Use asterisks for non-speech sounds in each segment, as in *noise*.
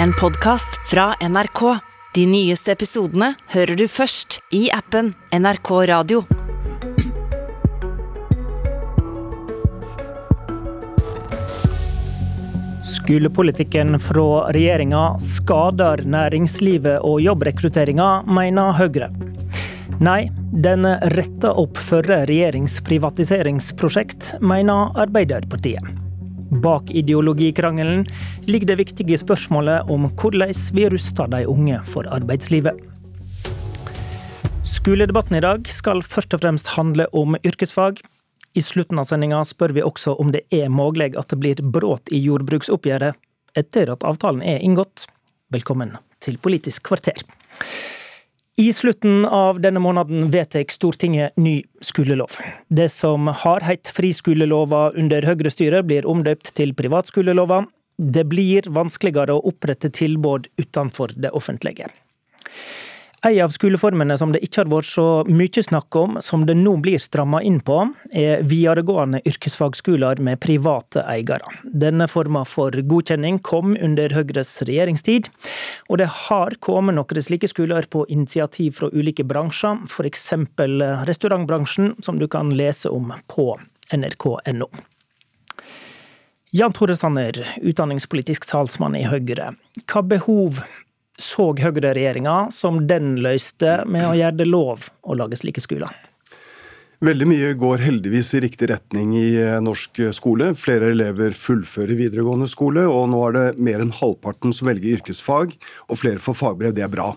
En podkast fra NRK. De nyeste episodene hører du først i appen NRK Radio. Skolepolitikken fra regjeringa skader næringslivet og jobbrekrutteringa, mener Høyre. Nei, den retter opp førre regjerings privatiseringsprosjekt, mener Arbeiderpartiet. Bak ideologikrangelen ligger det viktige spørsmålet om hvordan vi ruster de unge for arbeidslivet. Skoledebatten i dag skal først og fremst handle om yrkesfag. I slutten av sendinga spør vi også om det er mulig at det blir brudd i jordbruksoppgjøret etter at avtalen er inngått. Velkommen til Politisk kvarter. I slutten av denne måneden vedtar Stortinget ny skolelov. Det som har hett friskolelova under Høyre-styret, blir omdøpt til privatskolelova. Det blir vanskeligere å opprette tilbud utenfor det offentlige. En av skoleformene som det ikke har vært så mye snakk om, som det nå blir stramma inn på, er videregående yrkesfagskoler med private eiere. Denne forma for godkjenning kom under Høyres regjeringstid, og det har kommet noen slike skoler på initiativ fra ulike bransjer, f.eks. restaurantbransjen, som du kan lese om på nrk.no. Jan Tore Sanner, utdanningspolitisk talsmann i Høyre. Hva behov så høyreregjeringa som den løste med å gjøre det lov å lage slike skoler? Veldig mye går heldigvis i riktig retning i eh, norsk skole. Flere elever fullfører videregående skole, og nå er det mer enn halvparten som velger yrkesfag, og flere får fagbrev. Det er bra.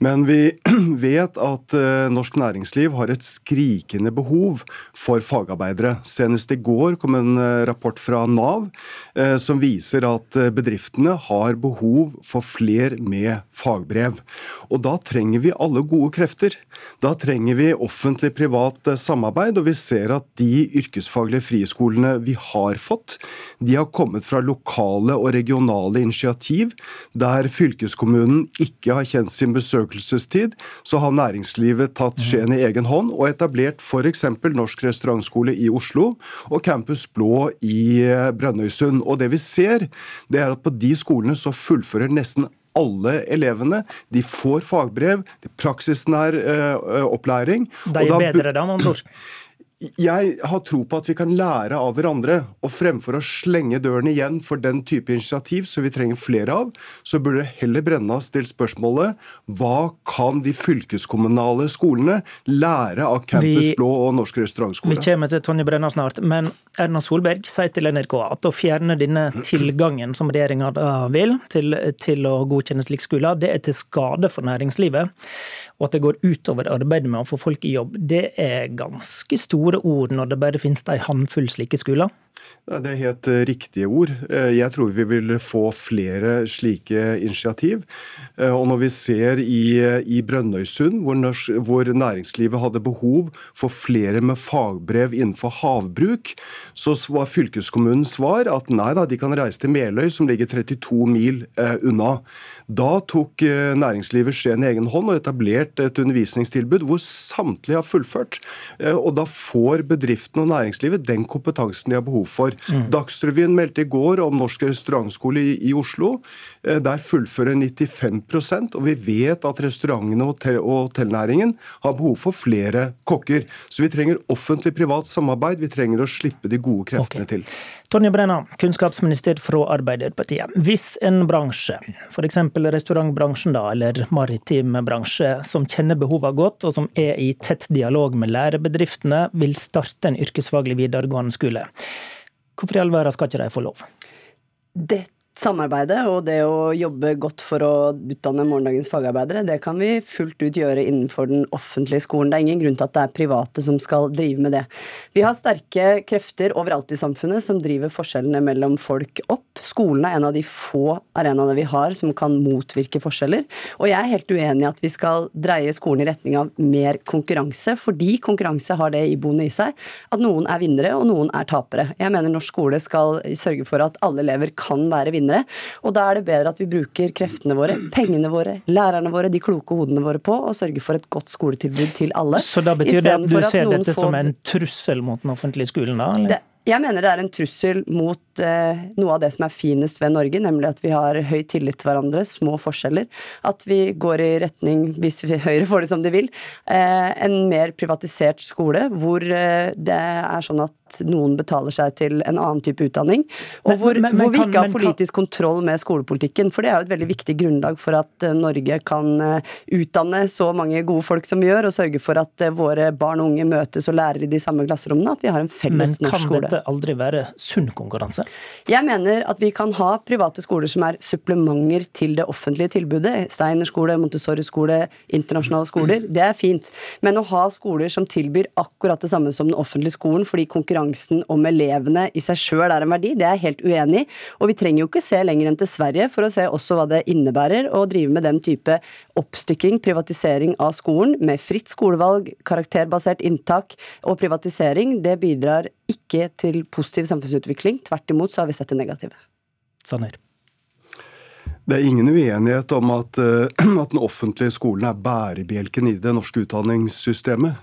Men vi *clears throat* vet at eh, norsk næringsliv har et skrikende behov for fagarbeidere. Senest i går kom en eh, rapport fra Nav eh, som viser at bedriftene har behov for fler med fagbrev. Og da trenger vi alle gode krefter. Da trenger vi offentlig-privat samarbeid, og vi ser at de yrkesfaglige friskolene vi har fått, de har kommet fra lokale og regionale initiativ der fylkeskommunen ikke har kjent sin besøkelsestid, så har næringslivet tatt skjeen i egen hånd og etablert f.eks. Norsk restaurantskole i Oslo og Campus Blå i eh, Brønnøysund. Og det vi ser, det er at på de skolene så fullfører nesten alle elevene. De får fagbrev, praksisnær uh, opplæring. De er bedre, da, med andre ord? *clears throat* Jeg har tro på at vi kan lære av hverandre. Og fremfor å slenge døren igjen for den type initiativ som vi trenger flere av, så burde det heller brenne av stilt spørsmålet hva kan de fylkeskommunale skolene lære av Campus vi, Blå og Norsk restaurantskole? Vi kommer til Tonje Brenna snart, men Erna Solberg sier til NRK at å fjerne denne tilgangen som regjeringa vil til, til å godkjenne slike skoler, det er til skade for næringslivet og at det går utover arbeidet med å få folk i jobb, det er ganske store ord når det bare finnes en håndfull slike skoler? Det er helt eh, riktige ord. Eh, jeg tror vi vil få flere slike initiativ. Eh, og når vi ser i, i Brønnøysund, hvor, hvor, næringslivet hadde behov for flere med fagbrev innenfor havbruk, så var fylkeskommunens svar at nei da, de kan reise til Meløy, som ligger 32 mil unna. Da tok næringslivet Skien i egen hånd og etablerte et undervisningstilbud hvor samtlige har fullført. Og da får bedriftene og næringslivet den kompetansen de har behov for. Mm. Dagsrevyen meldte i går om Norsk restaurantskole i, i Oslo. Eh, der fullfører 95% og vi vet at restaurantene og hotellnæringen har behov for flere kokker. Så vi trenger offentlig-privat samarbeid. Vi trenger å slippe de gode kreftene okay. til. Tonje Brenna, kunnskapsminister fra Arbeiderpartiet. Hvis en bransje, f.eks. restaurantbransjen da, eller maritim bransje, som kjenner behovene godt, og som er i tett dialog med lærebedriftene, vil starte en yrkesfaglig videregående skole. Hvorfor i all verden skal ikke de få lov? Det samarbeidet og det å jobbe godt for å utdanne morgendagens fagarbeidere, det kan vi fullt ut gjøre innenfor den offentlige skolen. Det er ingen grunn til at det er private som skal drive med det. Vi har sterke krefter overalt i samfunnet som driver forskjellene mellom folk opp. Skolen er en av de få arenaene vi har som kan motvirke forskjeller. Og jeg er helt uenig i at vi skal dreie skolen i retning av mer konkurranse, fordi konkurranse har det iboende i seg at noen er vinnere og noen er tapere. Jeg mener norsk skole skal sørge for at alle elever kan være vinnere vinnere. Og da er det bedre at vi bruker kreftene våre, pengene våre, lærerne våre, de kloke hodene våre på å sørge for et godt skoletilbud til alle. Så da betyr det at du ser dette som en trussel mot den offentlige skolen, da? Eller? Det Jeg mener det er en trussel mot eh, noe av det som er finest ved Norge, nemlig at vi har høy tillit til hverandre, små forskjeller. At vi går i retning, hvis *laughs* Høyre får det som de vil, eh, en mer privatisert skole, hvor eh, det er sånn at noen betaler seg til en annen type utdanning, og hvor, men, men, men, hvor vi ikke har politisk kontroll med skolepolitikken. For det er jo et veldig viktig grunnlag for at eh, Norge kan eh, utdanne så mange gode folk som vi gjør, og sørge for at eh, våre barn og unge møtes og lærer i de samme klasserommene, at vi har en felles norsk skole. Dette aldri være sunn konkurranse? Jeg mener at vi kan ha private skoler som er supplementer til det offentlige tilbudet. Steiner skole, Montessori skole, internasjonale skoler. Det er fint. Men å ha skoler som tilbyr akkurat det samme som den offentlige skolen fordi konkurransen om elevene i seg sjøl er en verdi, det er jeg helt uenig i. Og vi trenger jo ikke se lenger enn til Sverige for å se også hva det innebærer å drive med den type oppstykking, privatisering av skolen, med fritt skolevalg, karakterbasert inntak og privatisering. Det bidrar ikke til positiv samfunnsutvikling. Tvert imot så har vi sett det negative. Sanner. Det er ingen uenighet om at, eh, *clears throat* at, den offentlige skolen er bærebjelken i det norske utdanningssystemet.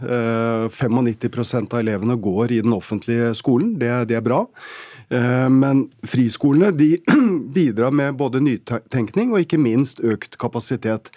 95 eh, av elevene går i den offentlige skolen. Det, det er bra. Eh, men friskolene de *clears throat* bidrar med både nytenkning og ikke minst økt kapasitet.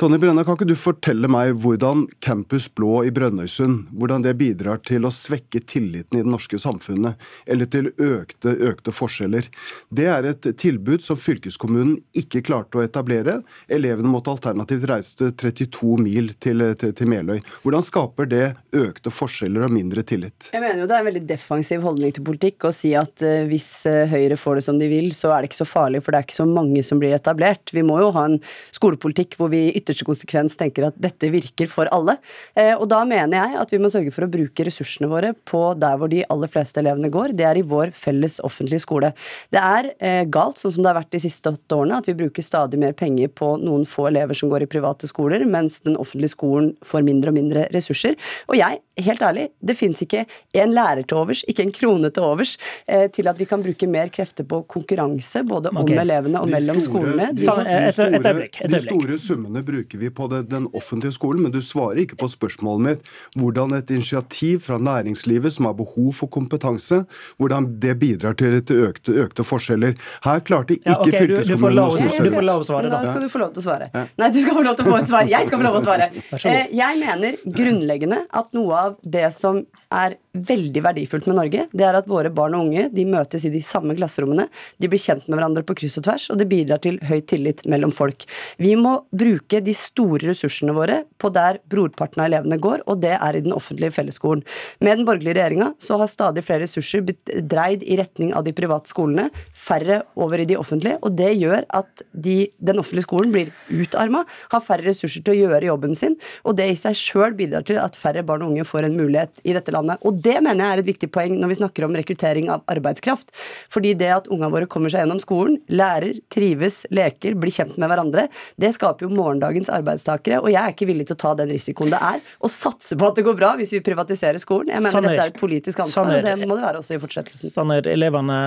Tonje Brenna, kan ikke du fortelle meg hvordan Campus Blå i Brønnøysund hvordan det bidrar til å svekke tilliten i det norske samfunnet, eller til økte, økte forskjeller? Det er et tilbud som fylkeskommunen ikke klarte å etablere. Elevene måtte alternativt reise 32 mil til, til, til Meløy. Hvordan skaper det økte forskjeller og mindre tillit? Jeg mener jo Det er en veldig defensiv holdning til politikk å si at uh, hvis uh, Høyre får det som de vil, så er det ikke så farlig, for det er ikke så mange som blir etablert. Vi må jo ha en skolepolitikk hvor vi ytter ytterste konsekvens tenker at dette virker for alle. Eh, og da mener jeg at vi må sørge for å bruke ressursene våre på der hvor de aller fleste elevene går. Det er i vår felles offentlige skole. Det er eh, galt, sånn som det har vært de siste åtte årene, at vi bruker stadig mer penger på noen få elever som går i private skoler, mens den offentlige skolen får mindre og mindre ressurser. Og jeg, helt ærlig, det fins ikke en lærer til overs, ikke en krone til overs, eh, til at vi kan bruke mer krefter på konkurranse, både okay. om elevene og mellom store, skolene. De, de, store, de store summene bruker vi på det, den offentlige skolen, men du svarer ikke på spørsmålet mitt. Hvordan et initiativ fra næringslivet som har behov for kompetanse, hvordan det bidrar til, til økte, økte, forskjeller. Her klarte ikke ja, okay, fylkeskommunen å snu seg. Du får lov å svare, da. Da skal du få lov til å svare. Ja. Nei, du skal få lov til å få et svar. Jeg skal få lov til å svare. Eh, jeg mener grunnleggende at noe av det som er veldig verdifullt med Norge, det er at våre barn og unge de møtes i de samme klasserommene. De blir kjent med hverandre på kryss og tvers, og det bidrar til høy tillit mellom folk. Vi må bruke de store ressursene våre på der brorparten av elevene går, og det er i den offentlige fellesskolen. Med den borgerlige regjeringa så har stadig flere ressurser blitt dreid i retning av de private skolene, færre over i de offentlige, og det gjør at de, den offentlige skolen blir utarma, har færre ressurser til å gjøre jobben sin, og det i seg sjøl bidrar til at færre barn og unge får en mulighet i dette landet. Og det mener jeg er et viktig poeng når vi snakker om rekruttering av arbeidskraft. Fordi det at ungene våre kommer seg gjennom skolen, lærer, trives, leker, blir kjent med hverandre, det skaper jo morgendagens arbeidstakere. Og jeg er ikke villig til å ta den risikoen det er å satse på at det går bra hvis vi privatiserer skolen. Jeg mener Sanner, dette er et politisk ansvar, Sanner, og det må det være også i fortsettelsen. Sanner, elevene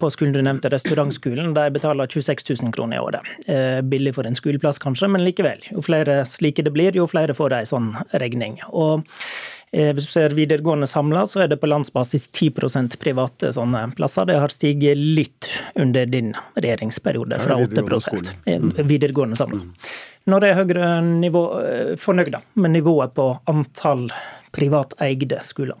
på skolen du nevnte, restaurantskolen, de betaler 26 000 kroner i året. Eh, billig for en skoleplass kanskje, men likevel. Jo flere slike det blir, jo flere får ei sånn regning. Og hvis du ser videregående samla, så er det på landsbasis 10% private sånne plasser. Det har stiget litt under din regjeringsperiode, fra 8 videregående samla. Nå Når er Høyre nivå, eh, fornøyd med nivået på antall privateide skoler?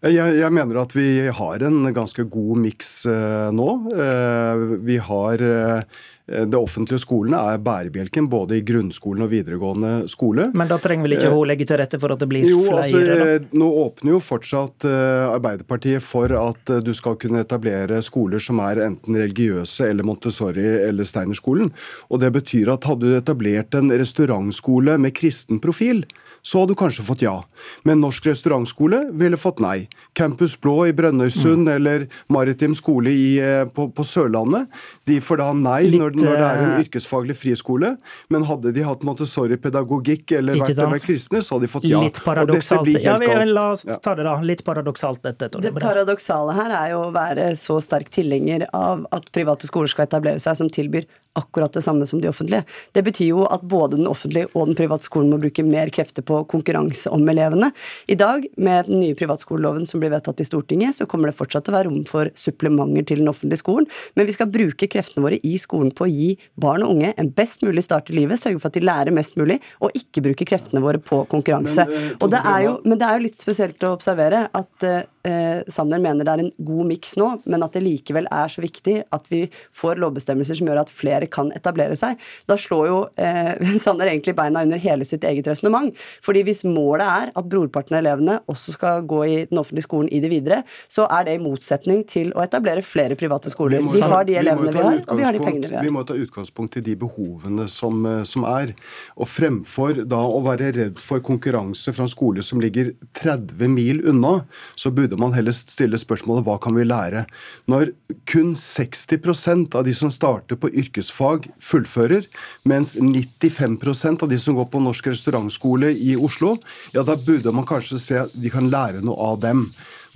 Jeg, jeg, mener at vi har en ganske god miks eh, nå. Eh, vi har eh, det offentlige skolene er bærebjelken både i grunnskolen og videregående skole. Men da trenger vel ikke hun legge til rette for at det blir jo, flere? Altså, nå åpner jo fortsatt Arbeiderpartiet for at du skal kunne etablere skoler som er enten religiøse eller Montessori eller Steinerskolen. Og det betyr at hadde du etablert en restaurantskole med kristen profil, så hadde du kanskje fått ja. Men Norsk restaurantskole ville fått nei. Campus Blå i Brønnøysund mm. eller Maritim skole i, eh, på, på, Sørlandet, de får da nei når, når det er en yrkesfaglig friskole. Men hadde de hatt Montessori-pedagogikk eller vært, vært, kristne, så hadde de fått ja. Litt paradoksalt. Ja, vi, la oss ta det da. Litt paradoksalt dette. Det paradoksale her er jo å være så sterk tilhenger av at private skoler skal etablere seg, som tilbyr akkurat det samme som de offentlige. Det betyr jo at både den offentlige og den private skolen må bruke mer krefter på konkurranse om elevene. I dag, med den nye privatskoleloven som blir vedtatt i Stortinget, så kommer det fortsatt til å være rom for supplementer til den offentlige skolen, men vi skal bruke kreftene våre i skolen på å gi barn og unge en best mulig start i livet, sørge for at de lærer mest mulig, og ikke bruke kreftene våre på konkurranse. Men, uh, det jo, men, det er jo, litt spesielt å observere at uh, eh, Sanner mener det er en god miks nå, men at det likevel er så viktig at vi får lovbestemmelser som gjør at flere kan etablere seg. Da slår jo eh, *laughs* Sanner egentlig beina under hele sitt eget resonnement. Fordi hvis målet er at brorparten av elevene også skal gå i den offentlige skolen i det videre, så er det i motsetning til å etablere flere private skoler. Vi, har de elevene vi, vi har, og vi har de pengene vi har. Vi må ta utgangspunkt i de behovene som, eh, som er. Og fremfor da å være redd for konkurranse fra en skole som ligger 30 mil unna, så burde burde man heller stille spørsmålet hva kan vi lære? Når kun 60% av de som starter på yrkesfag, fullfører, mens 95% av de som går på norsk restaurantskole i Oslo, ja, da burde man kanskje se at vi kan lære noe av dem.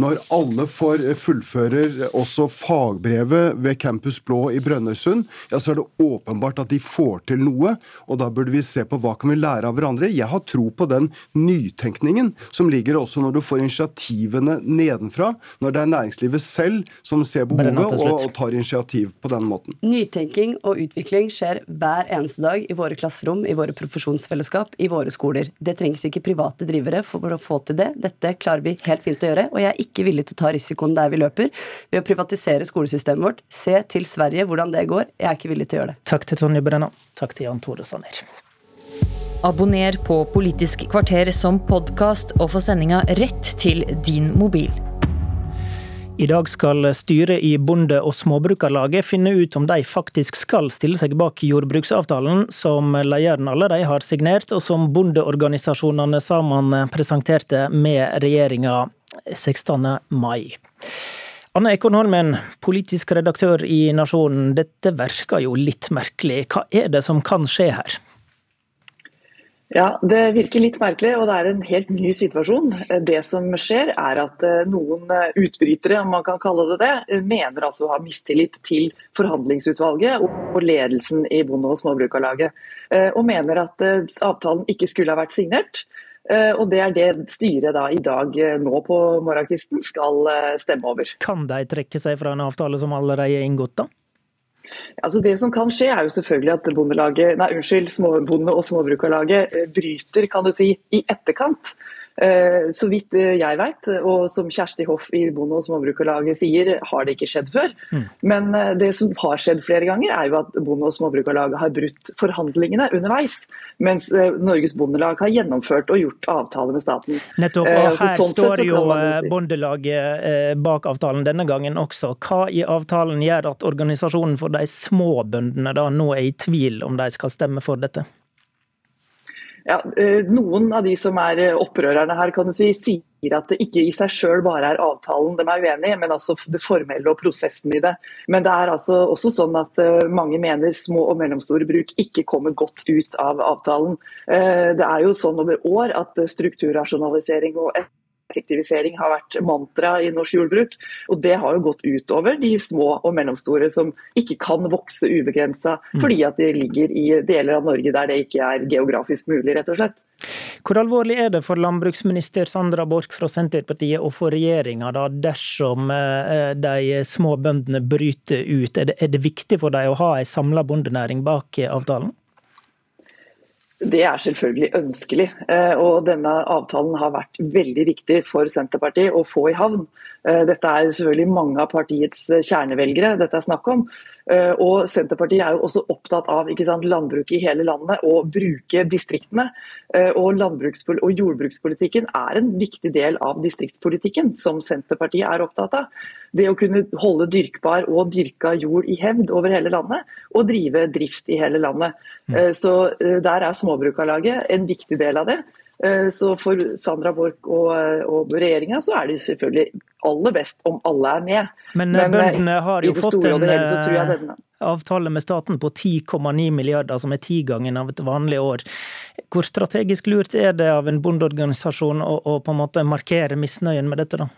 Når alle får eh, fullfører også fagbrevet ved Campus Blå i Brønnøysund, ja, så er det åpenbart at de får til noe. Og da burde vi se på hva kan vi lære av hverandre. Jeg har tro på den nytenkningen som ligger også når du får initiativene nedenfra. Når det er næringslivet selv som ser behovet og, og tar initiativ på den måten. Nytenking og utvikling skjer hver eneste dag i våre klasserom, i våre profesjonsfellesskap, i våre skoler. Det trengs ikke private drivere for å få til det. Dette klarer vi helt fint å gjøre. og jeg er ikke villig til å ta risikoen der vi løper ved å privatisere skolesystemet vårt. Se til Sverige hvordan det går. Jeg er ikke villig til å gjøre det. Takk til Tonje Brenna. Takk til Jan Tore Sanner. Abonner på Politisk kvarter som podkast og få sendinga rett til din mobil. I dag skal styret i Bonde- og Småbrukarlaget finne ut om de faktisk skal stille seg bak jordbruksavtalen som lederen allerede har signert, og som bondeorganisasjonene sammen presenterte med regjeringa 16. mai. Anne Ekonholmen, politisk redaktør i Nasjonen. Dette verker jo litt merkelig. Hva er det som kan skje her? Ja, Det virker litt merkelig, og det er en helt ny situasjon. Det som skjer, er at eh, noen eh, utbrytere, om man kan kalle det det, mener altså å ha mistillit til forhandlingsutvalget og ledelsen i Bonde- og Småbrukarlaget. Eh, og mener at avtalen ikke skulle ha vært signert. Eh, og Det er det styret da i dag eh, nå på morgenkvisten skal eh, stemme over. Kan de trekke seg fra en avtale som allerede er inngått, da? Altså Det som kan skje, er jo selvfølgelig at bondelaget, nei unnskyld, Småbonde- og Småbrukarlaget bryter kan du si, i etterkant så vidt eh, jeg vet, og som Kjersti Hoff i Bonde- og Småbrukarlaget sier, har det ikke skjedd før. Mm. Men eh, det som har skjedd flere ganger, er jo at Bonde- og Småbrukarlaget har brutt forhandlingene underveis. Mens Norges Bondelag har gjennomført og gjort avtale med staten. Nettopp, og her sånn står jo si. Bondelaget bak avtalen denne gangen også. Hva i avtalen gjør at organisasjonen for de små bøndene da nå er i tvil om de skal stemme for dette? Ja, eh, Noen av de som er eh, opprørerne her, kan du si, sier at det ikke i seg selv bare er avtalen de er uenig i, men altså det formelle og prosessen i det. Men det er altså også sånn at eh, mange mener små og mellomstore bruk ikke kommer godt ut av avtalen. Det er jo sånn over år at strukturrasjonalisering og effektivisering har vært mantra i norsk jordbruk. Og det har jo gått utover de små og mellomstore som ikke kan vokse ubegrensa mm. fordi at de ligger i deler av Norge der det ikke er geografisk mulig, rett og slett. Hvor alvorlig er det for landbruksminister Sandra Borch fra Senterpartiet og for regjeringa dersom eh, de små bøndene bryter ut? Er det, er det viktig for dem å ha en samla bondenæring bak avtalen? Det er selvfølgelig ønskelig. Eh, og denne avtalen har vært veldig viktig for Senterpartiet å få i havn. Eh, dette er selvfølgelig mange av partiets kjernevelgere dette er snakk om. Eh, og Senterpartiet er jo også opptatt av sant, landbruket i hele landet og bruke distriktene. Og, og jordbrukspolitikken er en viktig del av distriktspolitikken, som Senterpartiet er opptatt av. Det å kunne holde dyrkbar og dyrka jord i hevd over hele landet, og drive drift i hele landet. Mm. Så der er Småbrukarlaget en viktig del av det. Eh, så for Sandra Borch og, og regjeringa så er det selvfølgelig aller best om alle er med. Men, Men eh, bøndene har jo fått en, avtale med staten på 10,9 milliarder, som er tigangen av et vanlig år. Hvor strategisk lurt er det av en bondeorganisasjon å, å på en måte markere misnøyen med dette, da?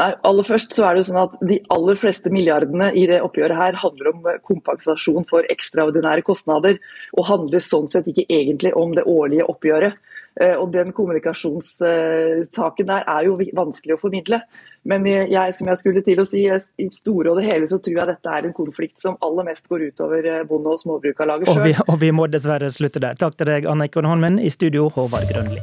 Nei, aller først så er det jo sånn at De aller fleste milliardene i det oppgjøret her handler om kompensasjon for ekstraordinære kostnader, og handler sånn sett ikke egentlig om det årlige oppgjøret. Eh, og Den kommunikasjonssaken der er jo vanskelig å formidle. Men jeg, som jeg skulle til å si, i store og det hele så tror jeg dette er en konflikt som aller mest går utover eh, bonde- og småbrukarlaget sjøl. Og, og, vi må dessverre slutte der. Takk til deg, Anne Eikon Holmen. I studio, Håvard Grønli.